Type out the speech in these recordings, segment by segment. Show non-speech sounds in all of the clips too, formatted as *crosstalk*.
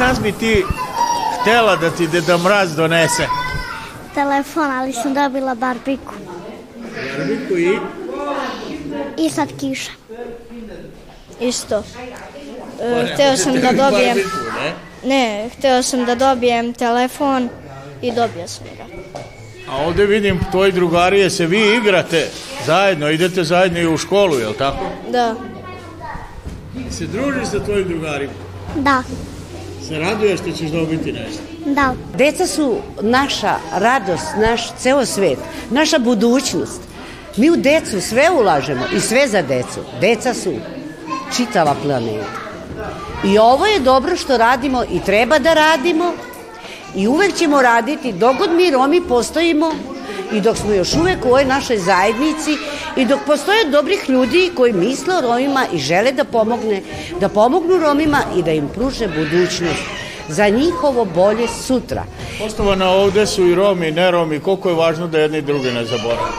Šta bi ti htela da ti Deda Mraz donese? Telefon, ali sam dobila barbiku. Barbiku i? I sad kiša. Isto. E, hteo sam da dobijem... Barbiku, ne? Ne, hteo sam da dobijem telefon i dobio sam ga. A ovde vidim tvoji drugarije se vi igrate zajedno, idete zajedno i u školu, je li tako? Da, Se družiš sa tvojim drugarima? Da, Se raduješ što ćeš dobiti nešto? da. Deca su naša radost, naš ceo svet, naša budućnost. Mi u decu sve ulažemo i sve za decu. Deca su čitava planeta. I ovo je dobro što radimo i treba da radimo i uvek ćemo raditi dok god mi Romi postojimo i dok smo još uvek u ovoj našoj zajednici i dok postoje dobrih ljudi koji misle o Romima i žele da pomogne, da pomognu Romima i da im pruže budućnost za njihovo bolje sutra. Poštovana, ovde su i Romi i ne Romi, koliko je važno da jedni druge ne zaborave.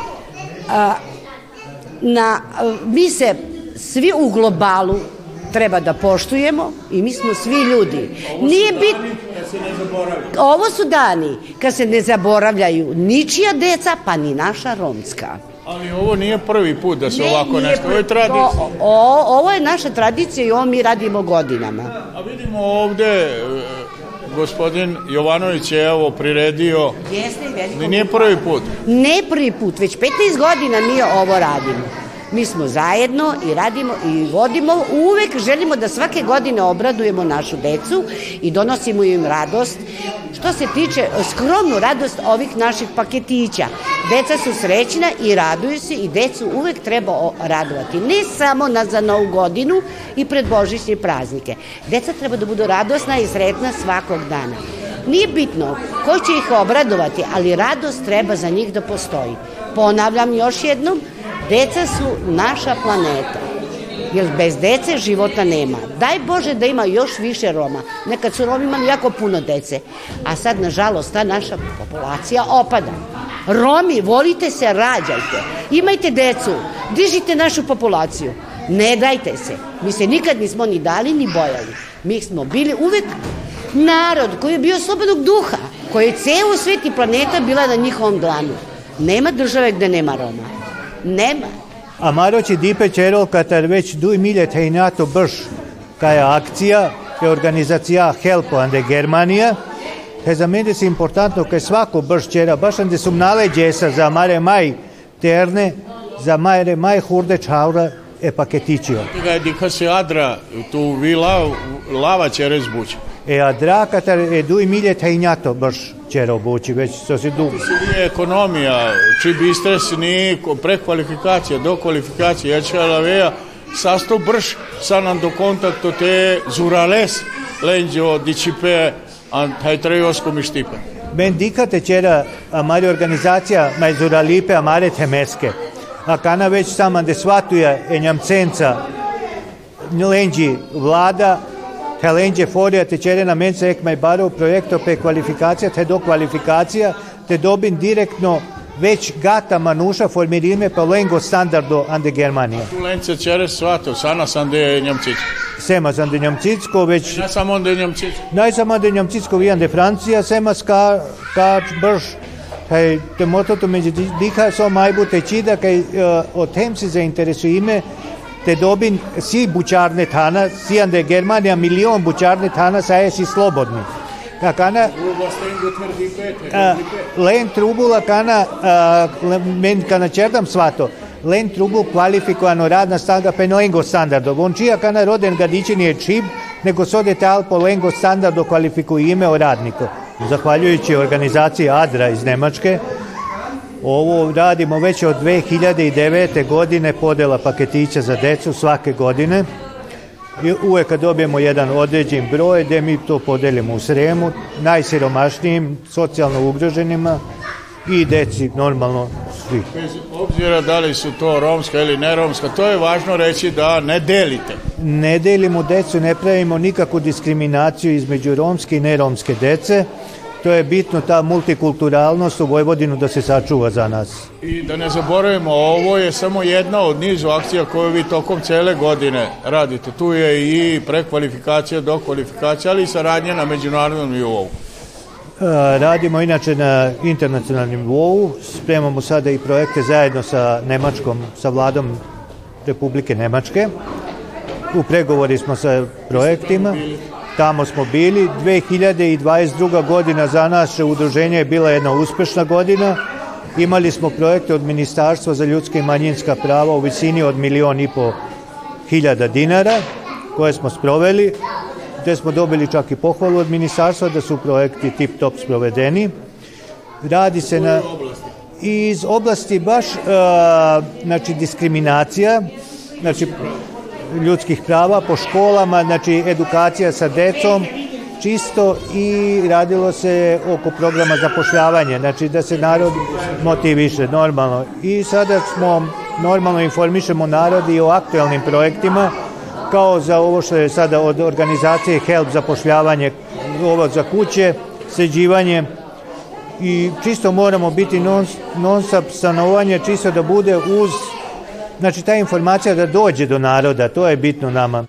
na, mi se svi u globalu treba da poštujemo i mi smo svi ljudi. Nije bit, ovo su dani kad se ne zaboravljaju ničija deca, pa ni naša romska. Ali ovo nije prvi put da se Ne, ovako nešto, ovo je tradicija. O, o, ovo je naša tradicija i ovo mi radimo godinama. A vidimo ovde, e, gospodin Jovanović je evo priredio, Jeste nije prvi put. Ne prvi put, već 15 godina mi ovo radimo. Mi smo zajedno i radimo i vodimo, uvek želimo da svake godine obradujemo našu decu i donosimo im radost. Što se tiče skromnu radost ovih naših paketića, deca su srećna i raduju se i decu uvek treba radovati. Ne samo na, za novu godinu i pred božićne praznike. Deca treba da budu radosna i sretna svakog dana. Nije bitno ko će ih obradovati, ali radost treba za njih da postoji. Ponavljam još jednom, deca su naša planeta. Jer bez dece života nema. Daj Bože da ima još više Roma. Nekad su Romi imali jako puno dece. A sad, nažalost, ta naša populacija opada. Romi, volite se, rađajte. Imajte decu. Dižite našu populaciju. Ne dajte se. Mi se nikad nismo ni dali ni bojali. Mi smo bili uvek narod koji je bio slobodnog duha, koji je ceo svet i planeta bila na njihovom dlanu. Nema države gde nema Roma. Nema. A Maroči Dipe Čerol, katar več duj milje tejnato brž, kaja akcija, ke organizacija Helpo ande Germanija, He za mene je importantno kaj svako brž čera, baš ande sum naleđesa za mare maj terne, za mare maj hurde čaura e paketičio. Ga je dika se adra, tu vi la, lava će rezbući. E a dra katar e duj milje tejnato brž čera obući, već to se dugo. Nije ekonomija, či bi stres ni ko- prekvalifikacija, dokvalifikacija, ja će alaveja, sasto brž sanando kontakto te zurales, lenđo taj trejosko mi štipe. Ben dikate čera amare organizacija majzura lipe amare temeske. A kana već sama de svatuje e njamcenca lenđi vlada te lenđe forija te čere na menca ek maj baro projekto pe kvalifikacija te do kvalifikacija te dobin direktno već gata manuša formirime pa lengo standardo ande Germanija. Tu lence čere svato, sana sam de njamcić. Sema sam de njamcicko već Ne samo de njamcić. Najsama de njamcicko vijan de Francija, sema ska, ka brž, kaj te mototo među diha so majbu te čida, kaj o tem se zainteresujime, te dobin si bučarne tana, si ande Germanija milion bučarne tana, saje si slobodni. Kakana, a, len trubula kana, a, men kana čerdam svato, len trubu kvalifikovano radna snaga pe lengo standardo. On čija kana roden gadići nije čib, nego sodete al po lengo standardo kvalifikuje ime o radniku. Zahvaljujući organizaciji ADRA iz Nemačke, ovo radimo već od 2009. godine podela paketića za decu svake godine. I uvek kad dobijemo jedan određen broj, gde mi to podelimo u sremu, najsiromašnijim, socijalno ugroženima i deci normalno svih. Bez obzira da li su to romska ili neromska, to je važno reći da ne delite. Ne delimo decu, ne pravimo nikakvu diskriminaciju između romske i neromske dece. To je bitno ta multikulturalnost u Vojvodinu da se sačuva za nas. I da ne zaboravimo, ovo je samo jedna od nizu akcija koju vi tokom cele godine radite. Tu je i prekvalifikacija, dokvalifikacija, ali i saradnja na međunarodnom nivou. E, Radimo inače na internacionalnom nivou, spremamo sada i projekte zajedno sa Nemačkom, sa vladom Republike Nemačke. U pregovori smo sa projektima, tamo smo bili. 2022. godina za naše udruženje je bila jedna uspešna godina. Imali smo projekte od Ministarstva za ljudske i manjinska prava u visini od milion i po hiljada dinara koje smo sproveli gde smo dobili čak i pohvalu od ministarstva da su projekti tip top sprovedeni. Radi se na iz oblasti baš uh, znači diskriminacija znači ljudskih prava po školama, znači edukacija sa decom čisto i radilo se oko programa zapošljavanja, znači da se narod motiviše normalno. I sada smo normalno informišemo narod i o aktuelnim projektima kao za ovo što je sada od organizacije HELP zapošljavanje, ovo za kuće, sređivanje i čisto moramo biti non, non stanovanje, čisto da bude uz, znači ta informacija da dođe do naroda, to je bitno nama.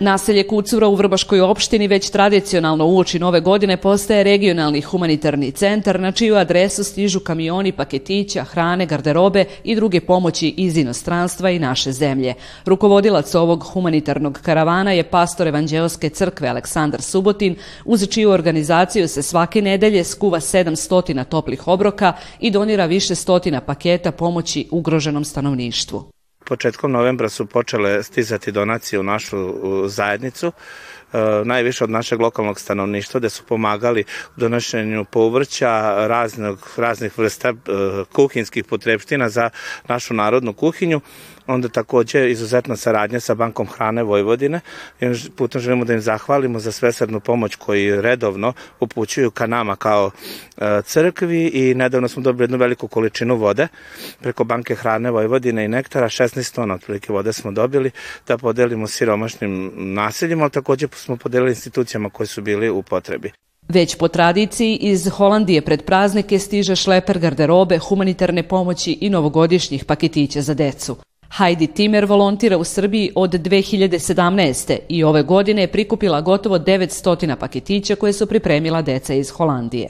Naselje Kucura u Vrbaškoj opštini već tradicionalno uoči nove godine postaje regionalni humanitarni centar na čiju adresu stižu kamioni paketića, hrane, garderobe i druge pomoći iz inostranstva i naše zemlje. Rukovodilac ovog humanitarnog karavana je pastor Evanđeoske crkve Aleksandar Subotin, uz čiju organizaciju se svake nedelje skuva 700 toplih obroka i donira više stotina paketa pomoći ugroženom stanovništvu. Početkom novembra su počele stizati donacije u našu zajednicu, e, najviše od našeg lokalnog stanovništva, gde su pomagali u donošenju povrća, raznog, raznih vrsta e, kuhinskih potrebština za našu narodnu kuhinju onda takođe izuzetna saradnja sa Bankom hrane Vojvodine. I putem želimo da im zahvalimo za svesrednu pomoć koji redovno upućuju ka nama kao e, crkvi i nedavno smo dobili jednu veliku količinu vode preko Banke hrane Vojvodine i Nektara, 16 tona otprilike vode smo dobili da podelimo siromašnim naseljima, ali takođe smo podelili institucijama koji su bili u potrebi. Već po tradiciji iz Holandije pred praznike stiže šleper garderobe, humanitarne pomoći i novogodišnjih paketića za decu. Heidi Timer volontira u Srbiji od 2017. i ove godine je prikupila gotovo 900 paketića koje su pripremila deca iz Holandije.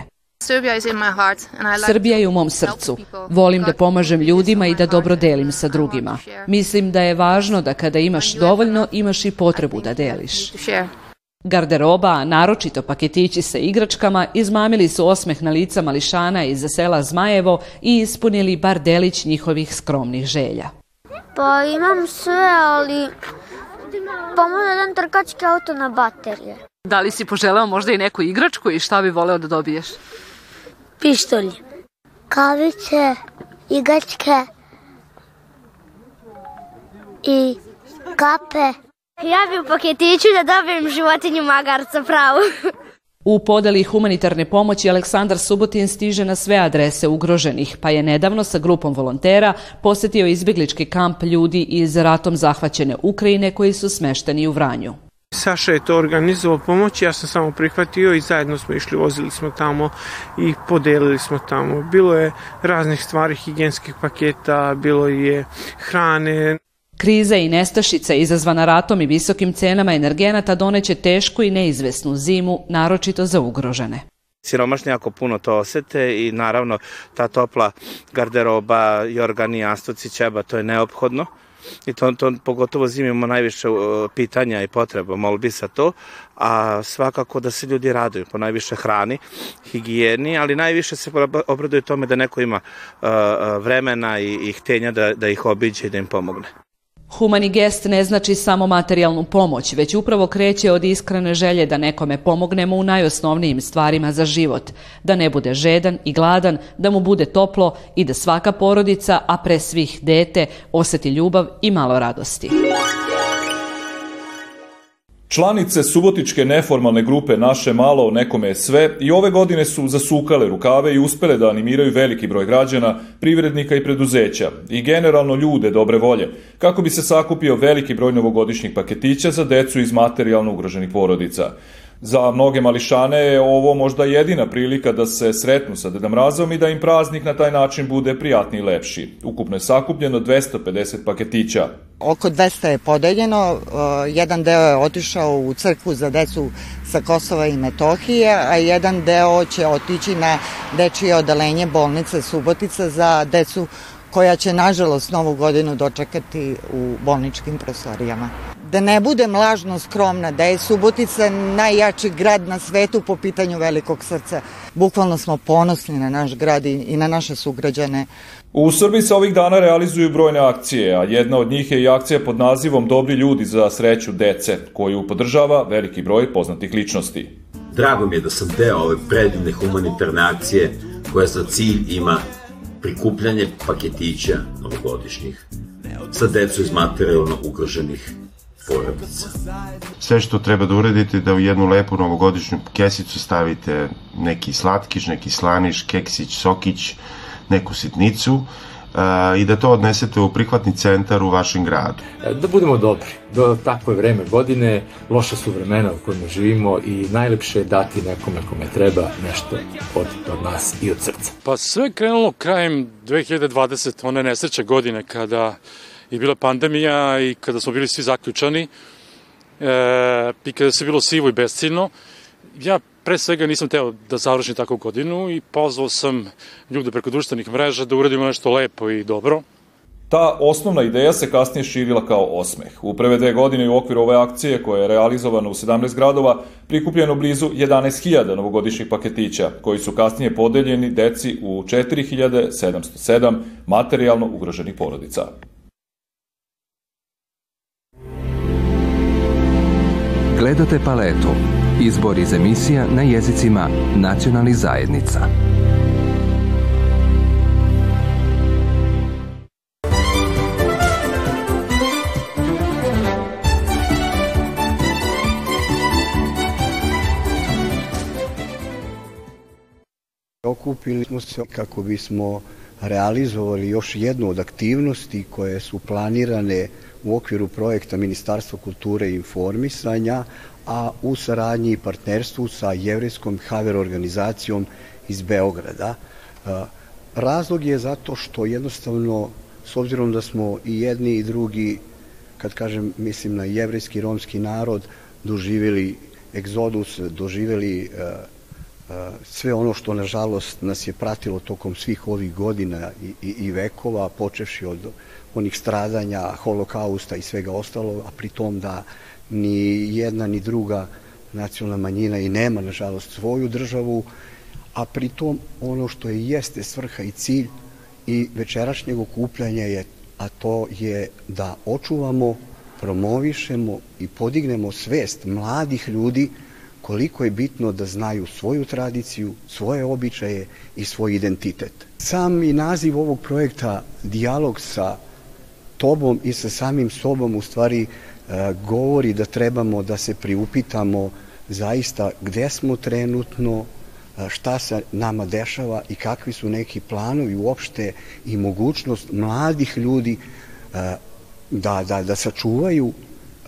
Srbija je u mom srcu. Volim da pomažem ljudima i da dobro delim sa drugima. Mislim da je važno da kada imaš dovoljno, imaš i potrebu da deliš. Garderoba, naročito paketići sa igračkama, izmamili su osmeh na lica mališana iz sela Zmajevo i ispunili bar delić njihovih skromnih želja. Pa imam sve, ali pomoć jedan trkački auto na baterije. Da li si poželeo možda i neku igračku i šta bi voleo da dobiješ? Pištolj. Kavice, igračke i kape. Ja bi u paketiću da dobijem životinju magarca pravu. *laughs* U podeli humanitarne pomoći Aleksandar Subotin stiže na sve adrese ugroženih, pa je nedavno sa grupom volontera posetio izbjeglički kamp ljudi iz ratom zahvaćene Ukrajine koji su smešteni u Vranju. Saša je to organizovao pomoć, ja sam samo prihvatio i zajedno smo išli, vozili smo tamo i podelili smo tamo. Bilo je raznih stvari, higijenskih paketa, bilo je hrane. Kriza i nestašica izazvana ratom i visokim cenama energenata doneće tešku i neizvesnu zimu, naročito za ugrožene. Siromašni jako puno to osete i naravno ta topla garderoba, jorgani, jastuci, ćeba, to je neophodno i to, to pogotovo zimi imamo najviše uh, pitanja i potreba, molbi sa to, a svakako da se ljudi raduju po najviše hrani, higijeni, ali najviše se obraduju tome da neko ima uh, uh, vremena i, i htenja da, da ih obiđe i da im pomogne. Humani gest ne znači samo materijalnu pomoć, već upravo kreće od iskrene želje da nekome pomognemo u najosnovnijim stvarima za život, da ne bude žedan i gladan, da mu bude toplo i da svaka porodica, a pre svih dete, oseti ljubav i malo radosti. Članice subotičke neformalne grupe Naše malo, nekome je sve i ove godine su zasukale rukave i uspele da animiraju veliki broj građana, privrednika i preduzeća i generalno ljude dobre volje, kako bi se sakupio veliki broj novogodišnjih paketića za decu iz materijalno ugroženih porodica. Za mnoge mališane je ovo možda jedina prilika da se sretnu sa Deda Mrazom i da im praznik na taj način bude prijatni i lepši. Ukupno je sakupljeno 250 paketića. Oko 200 je podeljeno, jedan deo je otišao u crkvu za decu sa Kosova i Metohije, a jedan deo će otići na dečije odalenje bolnice Subotica za decu koja će nažalost novu godinu dočekati u bolničkim prostorijama da ne budem lažno skromna, da je Subotica najjači grad na svetu po pitanju velikog srca. Bukvalno smo ponosni na naš grad i na naše sugrađane. U Srbiji se ovih dana realizuju brojne akcije, a jedna od njih je i akcija pod nazivom Dobri ljudi za sreću dece, koju podržava veliki broj poznatih ličnosti. Drago mi je da sam deo ove predivne humanitarne akcije koja za cilj ima prikupljanje paketića novogodišnjih za decu iz materijalno ugroženih porodica. Sve što treba da uradite da u jednu lepu novogodišnju kesicu stavite neki slatkiš, neki slaniš, keksić, sokić, neku sitnicu uh, i da to odnesete u prihvatni centar u vašem gradu. E, da budemo dobri. Do takvo je vreme godine, loša su vremena u kojima živimo i najlepše je dati nekome kome treba nešto od, od nas i od srca. Pa sve krenulo krajem 2020. one nesreće godine kada je bila pandemija i kada smo bili svi zaključani e, i kada se bilo sivo i besciljno, ja pre svega nisam teo da završim takvu godinu i pozvao sam ljude preko društvenih mreža da uradimo nešto lepo i dobro. Ta osnovna ideja se kasnije širila kao osmeh. U prve dve godine u okviru ove akcije, koja je realizovana u 17 gradova, prikupljeno blizu 11.000 novogodišnjih paketića, koji su kasnije podeljeni deci u 4707 materijalno ugroženih porodica. Gledate paletu. Izbor iz emisija na jezicima nacionalnih zajednica. Okupili smo se kako bismo realizovali još jednu od aktivnosti koje su planirane u okviru projekta Ministarstva kulture i informisanja, a u saradnji i partnerstvu sa Jevrijskom Haver organizacijom iz Beograda. E, razlog je zato što jednostavno, s obzirom da smo i jedni i drugi, kad kažem, mislim na jevrijski romski narod, doživjeli egzodus, doživjeli e, e, sve ono što nažalost nas je pratilo tokom svih ovih godina i, i, i vekova, počevši od onih stradanja, holokausta i svega ostalo, a pritom da ni jedna ni druga nacionalna manjina i nema, nažalost, svoju državu, a pritom ono što je jeste svrha i cilj i večerašnjeg okupljanja je, a to je da očuvamo, promovišemo i podignemo svest mladih ljudi koliko je bitno da znaju svoju tradiciju, svoje običaje i svoj identitet. Sam i naziv ovog projekta Dialog sa tobom i sa samim sobom u stvari e, govori da trebamo da se priupitamo zaista gde smo trenutno, e, šta se nama dešava i kakvi su neki planovi uopšte i mogućnost mladih ljudi e, da, da, da sačuvaju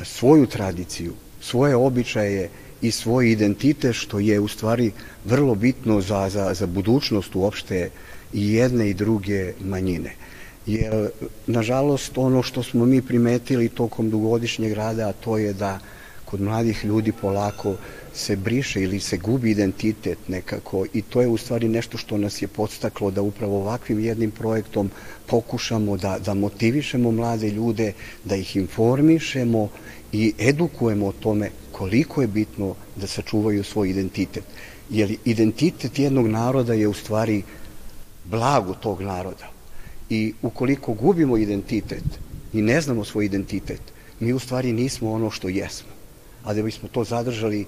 svoju tradiciju, svoje običaje i svoj identitet, što je u stvari vrlo bitno za, za, za budućnost uopšte i jedne i druge manjine. Jer nažalost ono što smo mi primetili tokom dugodišnjeg rada, to je da kod mladih ljudi polako se briše ili se gubi identitet nekako i to je u stvari nešto što nas je podstaklo da upravo ovakvim jednim projektom pokušamo da, da motivišemo mlade ljude, da ih informišemo i edukujemo o tome koliko je bitno da sačuvaju svoj identitet. Jer identitet jednog naroda je u stvari blago tog naroda I ukoliko gubimo identitet i ne znamo svoj identitet, mi u stvari nismo ono što jesmo. A da bismo to zadržali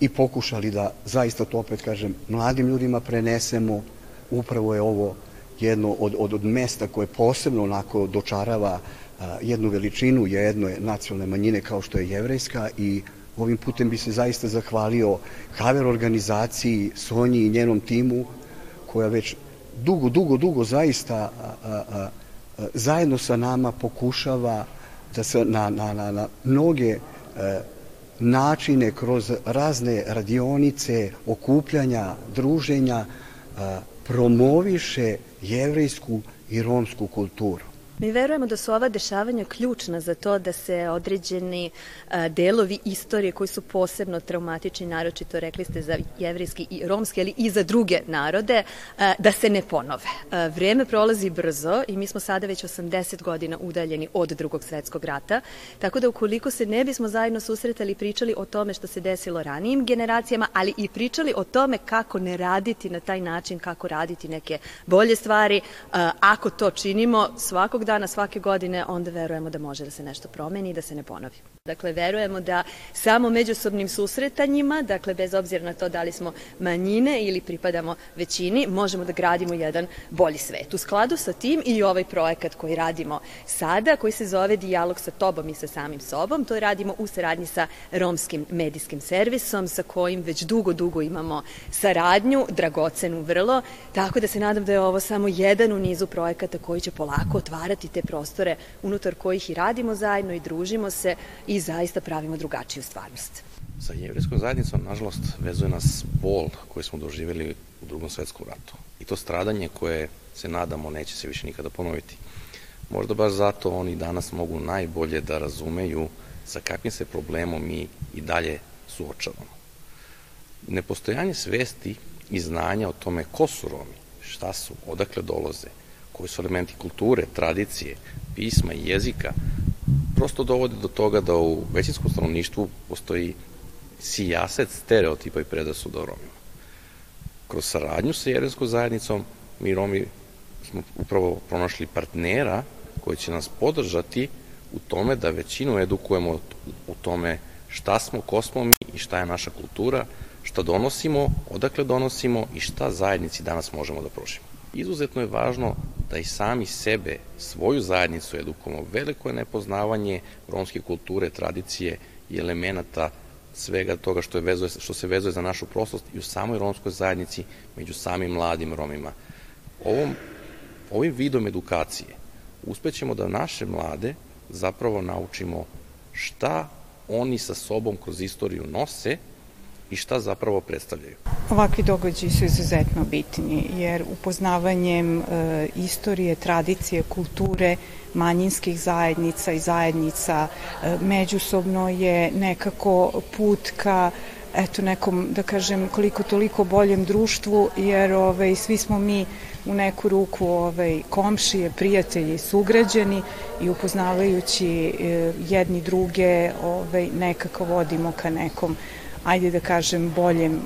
i pokušali da zaista to opet kažem mladim ljudima prenesemo, upravo je ovo jedno od, od, od mesta koje posebno onako dočarava a, jednu veličinu jedne nacionalne manjine kao što je jevrejska i Ovim putem bi se zaista zahvalio Haver organizaciji, Sonji i njenom timu, koja već dugo, dugo, dugo zaista a, a, a, zajedno sa nama pokušava da se na, na, na, na mnoge e, načine kroz razne radionice, okupljanja, druženja promoviše jevrejsku i romsku kulturu. Mi verujemo da su ova dešavanja ključna za to da se određeni a, delovi istorije koji su posebno traumatični, naročito rekli ste za jevrijski i romski, ali i za druge narode, a, da se ne ponove. A, vreme prolazi brzo i mi smo sada već 80 godina udaljeni od drugog svetskog rata, tako da ukoliko se ne bismo zajedno susretali i pričali o tome što se desilo ranijim generacijama, ali i pričali o tome kako ne raditi na taj način, kako raditi neke bolje stvari, ako to činimo svakog dana svake godine, onda verujemo da može da se nešto promeni i da se ne ponovi. Dakle, verujemo da samo međusobnim susretanjima, dakle, bez obzira na to da li smo manjine ili pripadamo većini, možemo da gradimo jedan bolji svet. U skladu sa tim i ovaj projekat koji radimo sada, koji se zove Dijalog sa tobom i sa samim sobom, to radimo u saradnji sa romskim medijskim servisom, sa kojim već dugo, dugo imamo saradnju, dragocenu vrlo, tako da se nadam da je ovo samo jedan u nizu projekata koji će polako otvarati te prostore unutar kojih i radimo zajedno i družimo se i zaista pravimo drugačiju stvarnost. Sa jevrijskom zajednicom, nažalost, vezuje nas bol koji smo doživjeli u drugom svetskom ratu. I to stradanje koje se nadamo neće se više nikada ponoviti. Možda baš zato oni danas mogu najbolje da razumeju sa kakvim se problemom mi i dalje suočavamo. Nepostojanje svesti i znanja o tome ko su Romi, šta su, odakle dolaze, koji su elementi kulture, tradicije, pisma i jezika, prosto dovodi do toga da u većinskom stanovništvu postoji sijaset stereotipa i predrasuda o Romima. Kroz saradnju sa jerenskom zajednicom mi Romi smo upravo pronašli partnera koji će nas podržati u tome da većinu edukujemo u tome šta smo, ko smo mi i šta je naša kultura, šta donosimo, odakle donosimo i šta zajednici danas možemo da pružimo. Izuzetno je važno da i sami sebe, svoju zajednicu edukujemo. Veliko je nepoznavanje romske kulture, tradicije i elemenata svega toga što, je vezuje, što se vezuje za našu prostost i u samoj romskoj zajednici među samim mladim Romima. Ovom, ovim vidom edukacije uspećemo da naše mlade zapravo naučimo šta oni sa sobom kroz istoriju nose i šta zapravo predstavljaju. Ovakvi događaji su izuzetno bitni jer upoznavanjem e, istorije, tradicije, kulture manjinskih zajednica i zajednica e, međusobno je nekako put ka eto nekom da kažem koliko toliko boljem društvu jer ovaj svi smo mi u neku ruku ovaj komšije, prijatelji, sugrađani i upoznavajući e, jedni druge ovaj nekako vodimo ka nekom ajde da kažem, boljem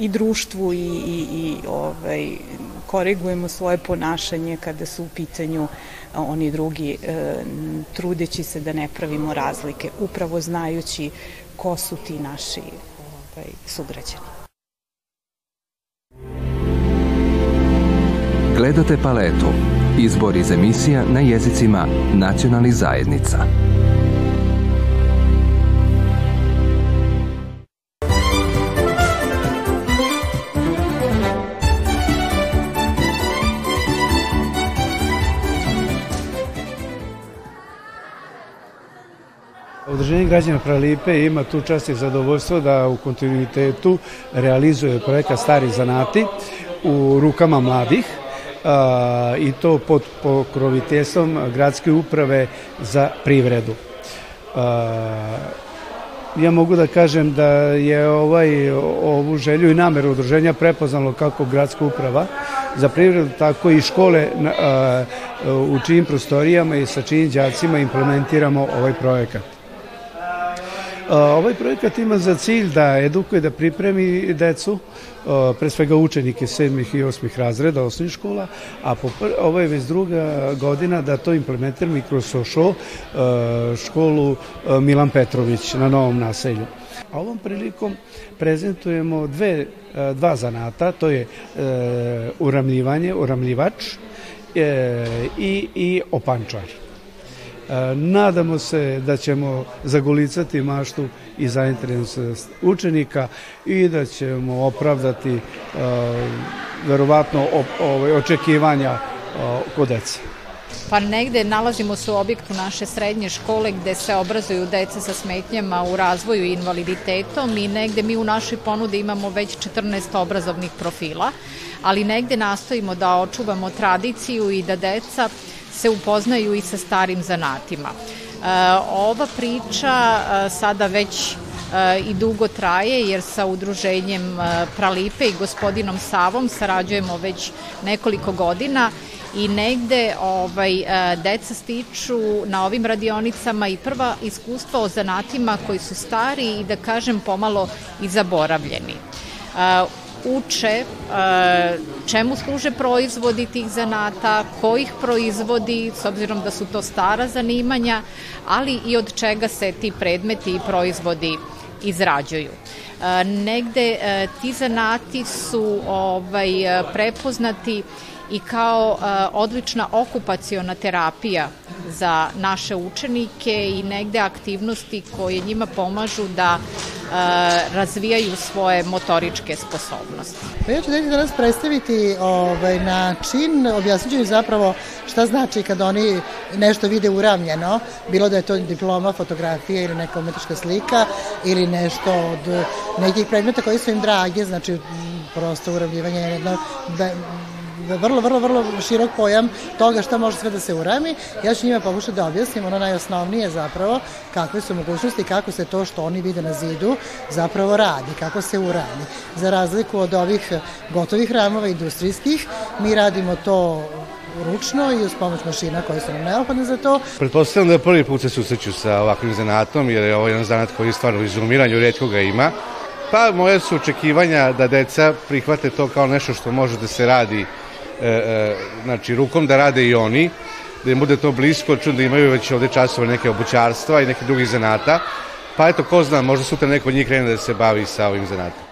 i društvu i, i, i ovaj, korigujemo svoje ponašanje kada su u pitanju oni drugi, e, trudeći se da ne pravimo razlike, upravo znajući ko su ti naši ovaj, sugrađani. Gledate paletu. Izbor iz emisija na jezicima nacionalnih zajednica. Udruženje građana Pralipe ima tu čast i zadovoljstvo da u kontinuitetu realizuje projekat Stari zanati u rukama mladih a, i to pod pokroviteljstvom gradske uprave za privredu. A, ja mogu da kažem da je ovaj ovu želju i nameru udruženja prepoznalo kako gradska uprava za privredu, tako i škole a, u čijim prostorijama i sa čijim đacima implementiramo ovaj projekat. Ovaj projekat ima za cilj da edukuje, da pripremi decu, pre svega učenike sedmih i osmih razreda osnovnih škola, a ovo je već druga godina da to implementiramo i kroz SOŠO, školu Milan Petrović na Novom naselju. A ovom prilikom prezentujemo dve, dva zanata, to je uramljivanje, uramljivač e, i, i opančar. Nadamo se da ćemo zagolicati maštu i zainteresovanost učenika i da ćemo opravdati verovatno ovaj, očekivanja kod dece. Pa negde nalazimo se u objektu naše srednje škole gde se obrazuju deca sa smetnjama u razvoju i invaliditetom i negde mi u našoj ponudi imamo već 14 obrazovnih profila, ali negde nastojimo da očuvamo tradiciju i da deca se upoznaju i sa starim zanatima. E, ova priča e, sada već e, i dugo traje jer sa udruženjem Pralipe i gospodinom Savom sarađujemo već nekoliko godina i negde ovaj, deca stiču na ovim radionicama i prva iskustva o zanatima koji su stari i da kažem pomalo i zaboravljeni uče čemu služe proizvodi tih zanata, ko ih proizvodi, s obzirom da su to stara zanimanja, ali i od čega se ti predmeti i proizvodi izrađuju. Negde ti zanati su ovaj, prepoznati i kao odlična okupaciona terapija za naše učenike i negde aktivnosti koje njima pomažu da razvijaju svoje motoričke sposobnosti. Pa ja ću danas predstaviti ovaj, način, objasnit ću zapravo šta znači kad oni nešto vide uravnjeno, bilo da je to diploma, fotografija ili neka umetnička slika ili nešto od nekih predmeta koji su im drage, znači prosto uravljivanje je jedno vrlo, vrlo, vrlo širok pojam toga šta može sve da se urami. Ja ću njima pokušati da objasnim ono najosnovnije zapravo kakve su mogućnosti, kako se to što oni vide na zidu zapravo radi, kako se urami. Za razliku od ovih gotovih ramova industrijskih, mi radimo to ručno i uz pomoć mašina koje su nam neophodne za to. Pretpostavljam da prvi put se susreću sa ovakvim zanatom, jer je ovo jedan zanat koji je stvarno izumiranju, redko ga ima. Pa moje su očekivanja da deca prihvate to kao nešto što može da se radi znači rukom da rade i oni, da im bude to blisko, čujem da imaju već ovde časove neke obućarstva i nekih drugih zanata, pa eto, ko zna, možda sutra neko od njih krene da se bavi sa ovim zanatom.